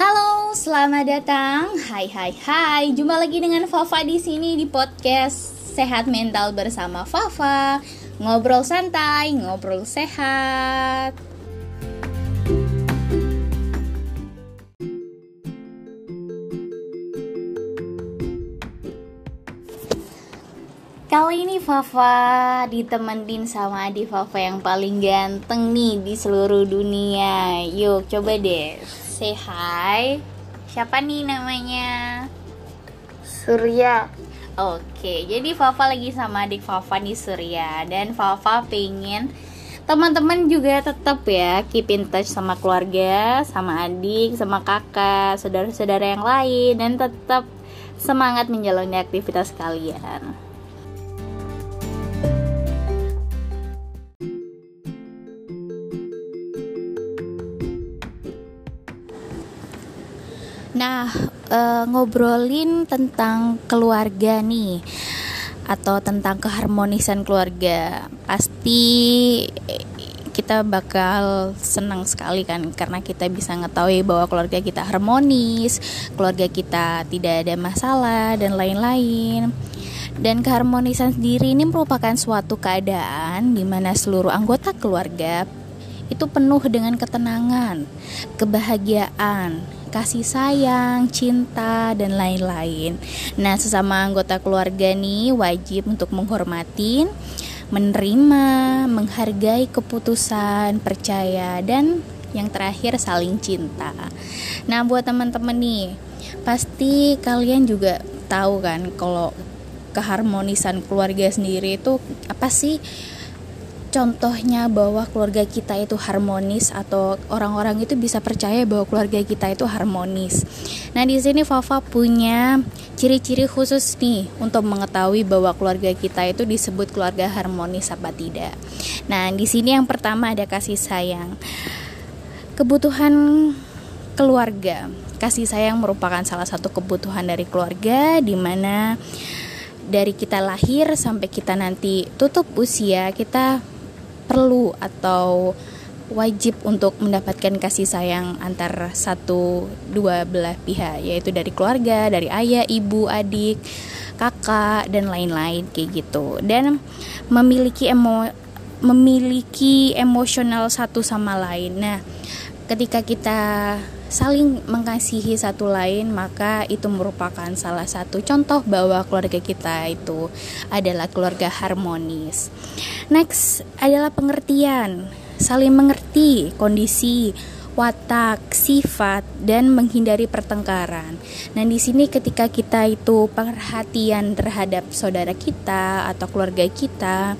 Halo, selamat datang. Hai hai hai. Jumpa lagi dengan Fafa di sini di podcast Sehat Mental bersama Fafa. Ngobrol santai, ngobrol sehat. Kali ini Fafa ditemenin sama adik Fafa yang paling ganteng nih di seluruh dunia. Yuk coba deh say hi. Siapa nih namanya? Surya Oke, jadi Fafa lagi sama adik Fafa nih Surya dan Fafa pengen teman-teman juga tetap ya keep in touch sama keluarga, sama adik, sama kakak, saudara-saudara yang lain dan tetap semangat menjalani aktivitas kalian. Eh, ngobrolin tentang keluarga nih atau tentang keharmonisan keluarga. Pasti kita bakal senang sekali kan karena kita bisa ngetahui bahwa keluarga kita harmonis, keluarga kita tidak ada masalah dan lain-lain. Dan keharmonisan sendiri ini merupakan suatu keadaan di mana seluruh anggota keluarga itu penuh dengan ketenangan, kebahagiaan, kasih sayang, cinta, dan lain-lain. Nah, sesama anggota keluarga nih wajib untuk menghormati, menerima, menghargai keputusan, percaya, dan yang terakhir saling cinta. Nah, buat teman-teman nih, pasti kalian juga tahu kan kalau keharmonisan keluarga sendiri itu apa sih? Contohnya bahwa keluarga kita itu harmonis atau orang-orang itu bisa percaya bahwa keluarga kita itu harmonis. Nah, di sini Fafa punya ciri-ciri khusus nih untuk mengetahui bahwa keluarga kita itu disebut keluarga harmonis apa tidak. Nah, di sini yang pertama ada kasih sayang. Kebutuhan keluarga. Kasih sayang merupakan salah satu kebutuhan dari keluarga di mana dari kita lahir sampai kita nanti tutup usia kita perlu atau wajib untuk mendapatkan kasih sayang antar satu dua belah pihak yaitu dari keluarga, dari ayah, ibu, adik, kakak dan lain-lain kayak gitu. Dan memiliki emo memiliki emosional satu sama lain. Nah, ketika kita saling mengasihi satu lain, maka itu merupakan salah satu contoh bahwa keluarga kita itu adalah keluarga harmonis. Next adalah pengertian, saling mengerti kondisi watak, sifat, dan menghindari pertengkaran. Nah, di sini ketika kita itu perhatian terhadap saudara kita atau keluarga kita,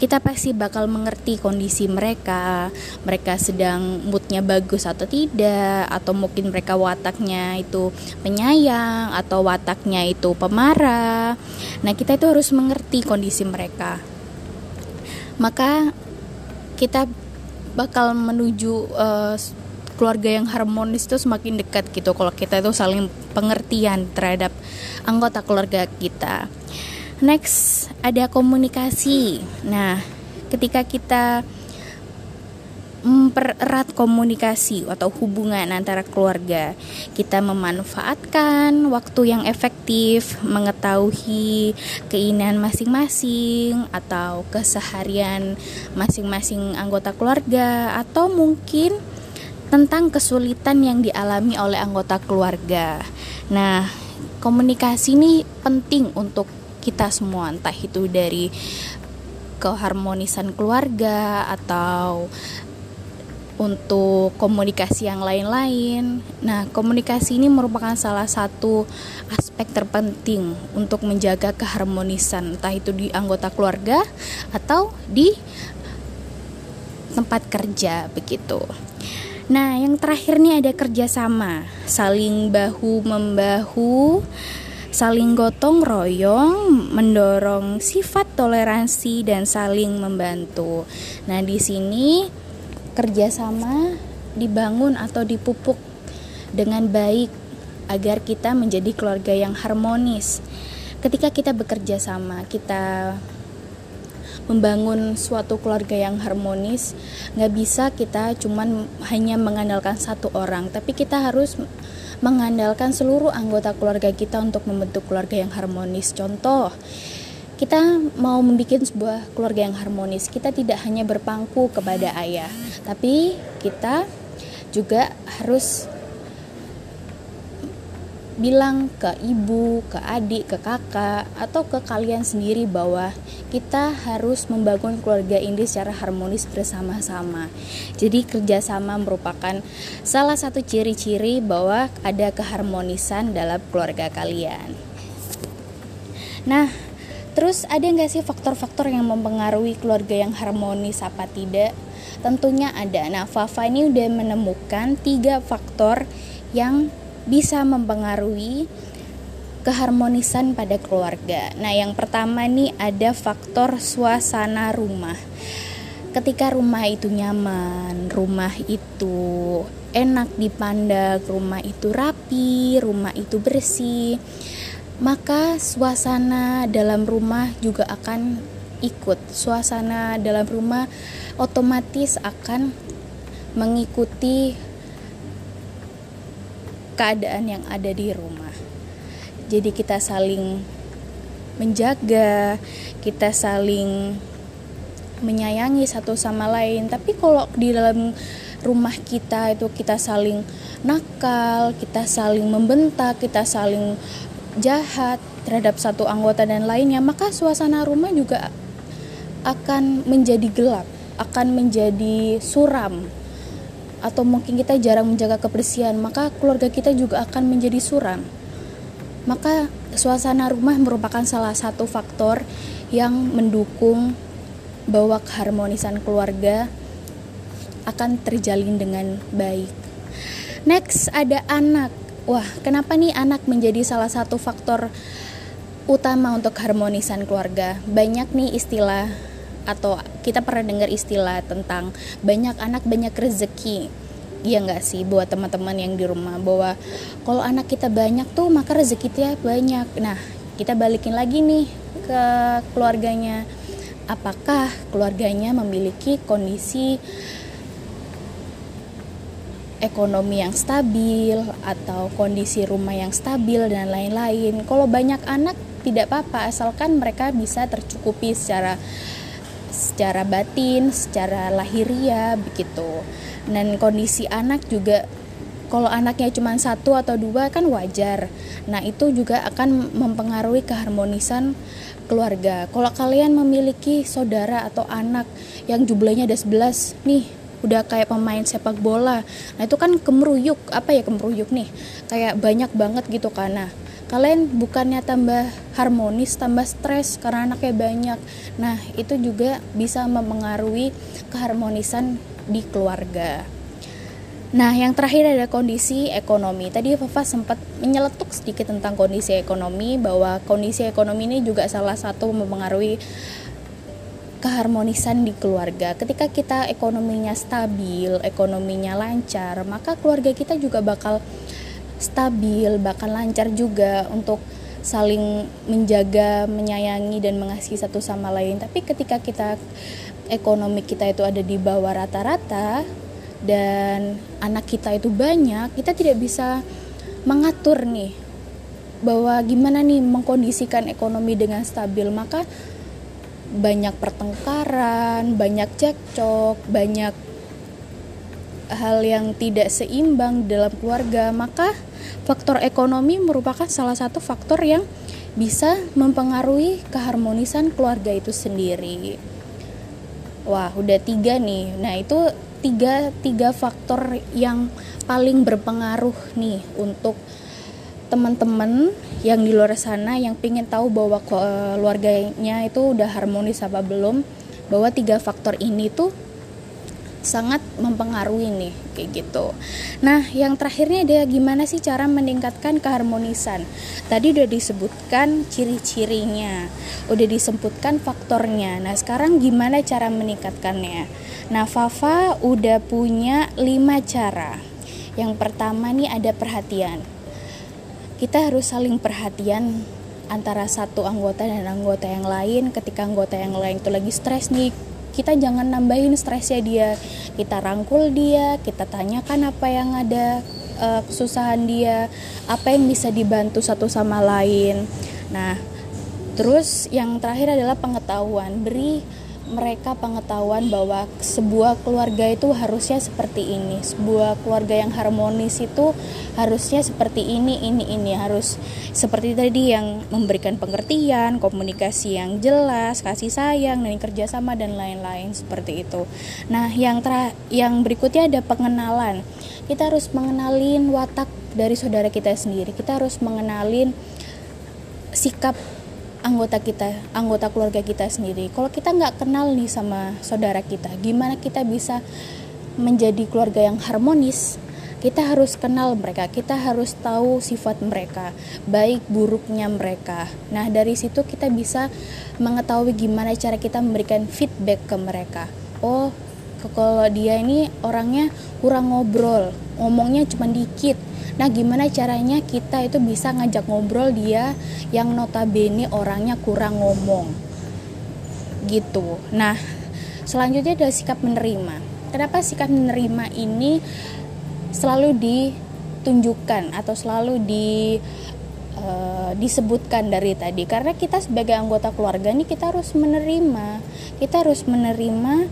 kita pasti bakal mengerti kondisi mereka mereka sedang moodnya bagus atau tidak atau mungkin mereka wataknya itu penyayang atau wataknya itu pemarah. Nah kita itu harus mengerti kondisi mereka. Maka kita bakal menuju uh, keluarga yang harmonis itu semakin dekat gitu. Kalau kita itu saling pengertian terhadap anggota keluarga kita Next ada komunikasi. Nah, ketika kita mempererat komunikasi atau hubungan antara keluarga. Kita memanfaatkan waktu yang efektif, mengetahui keinginan masing-masing atau keseharian masing-masing anggota keluarga atau mungkin tentang kesulitan yang dialami oleh anggota keluarga. Nah, komunikasi ini penting untuk kita semua entah itu dari keharmonisan keluarga atau untuk komunikasi yang lain-lain. Nah, komunikasi ini merupakan salah satu aspek terpenting untuk menjaga keharmonisan, entah itu di anggota keluarga atau di tempat kerja begitu. Nah, yang terakhir nih ada kerjasama, saling bahu membahu saling gotong royong, mendorong sifat toleransi dan saling membantu. Nah, di sini kerjasama dibangun atau dipupuk dengan baik agar kita menjadi keluarga yang harmonis. Ketika kita bekerja sama, kita membangun suatu keluarga yang harmonis nggak bisa kita cuman hanya mengandalkan satu orang tapi kita harus mengandalkan seluruh anggota keluarga kita untuk membentuk keluarga yang harmonis. Contoh kita mau membuat sebuah keluarga yang harmonis kita tidak hanya berpangku kepada ayah tapi kita juga harus bilang ke ibu, ke adik, ke kakak, atau ke kalian sendiri bahwa kita harus membangun keluarga ini secara harmonis bersama-sama. Jadi kerjasama merupakan salah satu ciri-ciri bahwa ada keharmonisan dalam keluarga kalian. Nah, terus ada nggak sih faktor-faktor yang mempengaruhi keluarga yang harmonis apa tidak? Tentunya ada. Nah, Fafa ini udah menemukan tiga faktor yang bisa mempengaruhi keharmonisan pada keluarga. Nah, yang pertama nih ada faktor suasana rumah. Ketika rumah itu nyaman, rumah itu enak dipandang, rumah itu rapi, rumah itu bersih, maka suasana dalam rumah juga akan ikut. Suasana dalam rumah otomatis akan mengikuti keadaan yang ada di rumah. Jadi kita saling menjaga, kita saling menyayangi satu sama lain. Tapi kalau di dalam rumah kita itu kita saling nakal, kita saling membentak, kita saling jahat terhadap satu anggota dan lainnya, maka suasana rumah juga akan menjadi gelap, akan menjadi suram, atau mungkin kita jarang menjaga kebersihan, maka keluarga kita juga akan menjadi suram. Maka suasana rumah merupakan salah satu faktor yang mendukung bahwa keharmonisan keluarga akan terjalin dengan baik. Next ada anak. Wah, kenapa nih anak menjadi salah satu faktor utama untuk keharmonisan keluarga? Banyak nih istilah atau kita pernah dengar istilah tentang banyak anak banyak rezeki Iya nggak sih buat teman-teman yang di rumah bahwa kalau anak kita banyak tuh maka rezeki kita banyak. Nah kita balikin lagi nih ke keluarganya. Apakah keluarganya memiliki kondisi ekonomi yang stabil atau kondisi rumah yang stabil dan lain-lain. Kalau banyak anak tidak apa-apa asalkan mereka bisa tercukupi secara secara batin, secara lahiriah begitu. Dan kondisi anak juga kalau anaknya cuma satu atau dua kan wajar. Nah, itu juga akan mempengaruhi keharmonisan keluarga. Kalau kalian memiliki saudara atau anak yang jumlahnya ada 11 nih, udah kayak pemain sepak bola. Nah, itu kan kemeruyuk. Apa ya kemeruyuk nih? Kayak banyak banget gitu kan. Nah, kalian bukannya tambah harmonis tambah stres karena anaknya banyak nah itu juga bisa mempengaruhi keharmonisan di keluarga Nah, yang terakhir ada kondisi ekonomi. Tadi Fafa sempat menyeletuk sedikit tentang kondisi ekonomi bahwa kondisi ekonomi ini juga salah satu mempengaruhi keharmonisan di keluarga. Ketika kita ekonominya stabil, ekonominya lancar, maka keluarga kita juga bakal stabil, bahkan lancar juga untuk saling menjaga, menyayangi dan mengasihi satu sama lain. Tapi ketika kita ekonomi kita itu ada di bawah rata-rata dan anak kita itu banyak, kita tidak bisa mengatur nih bahwa gimana nih mengkondisikan ekonomi dengan stabil. Maka banyak pertengkaran, banyak cekcok, banyak hal yang tidak seimbang dalam keluarga, maka faktor ekonomi merupakan salah satu faktor yang bisa mempengaruhi keharmonisan keluarga itu sendiri. Wah, udah tiga nih. Nah, itu tiga tiga faktor yang paling berpengaruh nih untuk teman-teman yang di luar sana yang pengen tahu bahwa keluarganya itu udah harmonis apa belum bahwa tiga faktor ini tuh sangat mempengaruhi nih kayak gitu. Nah, yang terakhirnya dia gimana sih cara meningkatkan keharmonisan? Tadi udah disebutkan ciri-cirinya, udah disebutkan faktornya. Nah, sekarang gimana cara meningkatkannya? Nah, Fafa udah punya 5 cara. Yang pertama nih ada perhatian. Kita harus saling perhatian antara satu anggota dan anggota yang lain ketika anggota yang lain itu lagi stres nih kita jangan nambahin stresnya dia. Kita rangkul dia kita tanyakan apa yang ada uh, kesusahan dia apa yang bisa dibantu satu sama lain. Nah terus yang terakhir adalah pengetahuan. Beri mereka pengetahuan bahwa sebuah keluarga itu harusnya seperti ini. Sebuah keluarga yang harmonis itu harusnya seperti ini ini ini. Harus seperti tadi yang memberikan pengertian komunikasi yang jelas kasih sayang dan kerjasama dan lain-lain seperti itu. Nah yang ter yang berikutnya ada pengenalan. Kita harus mengenalin watak dari saudara kita sendiri. Kita harus mengenalin sikap anggota kita, anggota keluarga kita sendiri. Kalau kita nggak kenal nih sama saudara kita, gimana kita bisa menjadi keluarga yang harmonis? Kita harus kenal mereka, kita harus tahu sifat mereka, baik buruknya mereka. Nah, dari situ kita bisa mengetahui gimana cara kita memberikan feedback ke mereka. Oh, kalau dia ini orangnya kurang ngobrol, ngomongnya cuma dikit Nah, gimana caranya kita itu bisa ngajak ngobrol dia yang notabene orangnya kurang ngomong. Gitu. Nah, selanjutnya adalah sikap menerima. Kenapa sikap menerima ini selalu ditunjukkan atau selalu di uh, disebutkan dari tadi? Karena kita sebagai anggota keluarga ini kita harus menerima. Kita harus menerima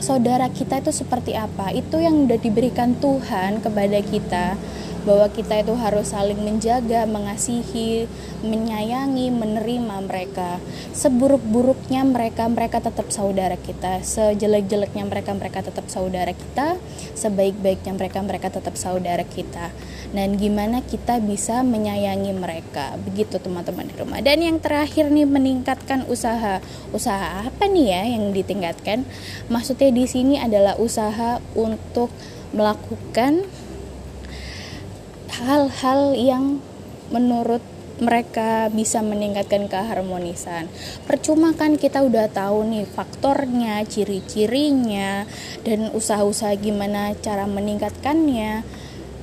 saudara kita itu seperti apa itu yang udah diberikan Tuhan kepada kita bahwa kita itu harus saling menjaga, mengasihi, menyayangi, menerima mereka. Seburuk-buruknya mereka, mereka tetap saudara kita. Sejelek-jeleknya mereka, mereka tetap saudara kita. Sebaik-baiknya mereka, mereka tetap saudara kita. Dan gimana kita bisa menyayangi mereka. Begitu teman-teman di rumah. Dan yang terakhir nih meningkatkan usaha. Usaha apa nih ya yang ditingkatkan? Maksudnya di sini adalah usaha untuk melakukan hal-hal yang menurut mereka bisa meningkatkan keharmonisan. Percuma kan kita udah tahu nih faktornya, ciri-cirinya, dan usaha-usaha gimana cara meningkatkannya.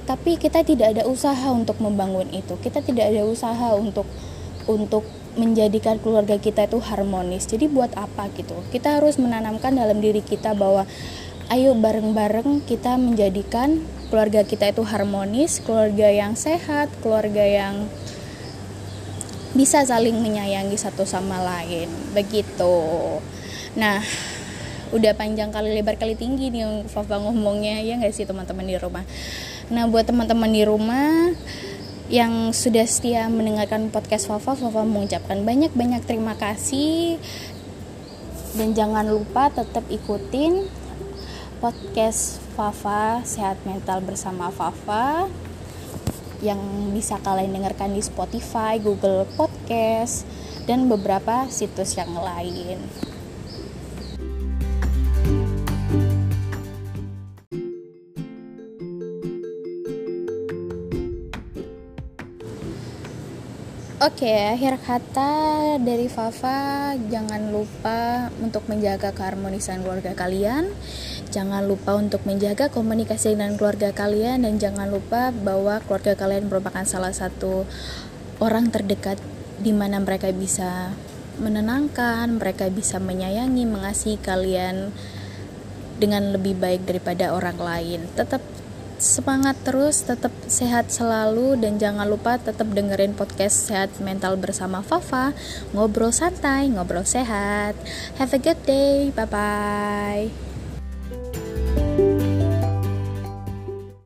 Tapi kita tidak ada usaha untuk membangun itu. Kita tidak ada usaha untuk untuk menjadikan keluarga kita itu harmonis. Jadi buat apa gitu? Kita harus menanamkan dalam diri kita bahwa ayo bareng-bareng kita menjadikan keluarga kita itu harmonis, keluarga yang sehat, keluarga yang bisa saling menyayangi satu sama lain. Begitu. Nah, udah panjang kali lebar kali tinggi nih Fafa ngomongnya ya nggak sih teman-teman di rumah. Nah, buat teman-teman di rumah yang sudah setia mendengarkan podcast Fafa, Fafa mengucapkan banyak-banyak terima kasih dan jangan lupa tetap ikutin podcast Fafa Sehat Mental bersama Fafa yang bisa kalian dengarkan di Spotify, Google Podcast, dan beberapa situs yang lain. Oke, okay, akhir kata dari Fafa, jangan lupa untuk menjaga keharmonisan keluarga kalian. Jangan lupa untuk menjaga komunikasi dengan keluarga kalian dan jangan lupa bahwa keluarga kalian merupakan salah satu orang terdekat di mana mereka bisa menenangkan, mereka bisa menyayangi, mengasihi kalian dengan lebih baik daripada orang lain. Tetap semangat terus, tetap sehat selalu dan jangan lupa tetap dengerin podcast Sehat Mental bersama Fafa. Ngobrol santai, ngobrol sehat. Have a good day. Bye bye.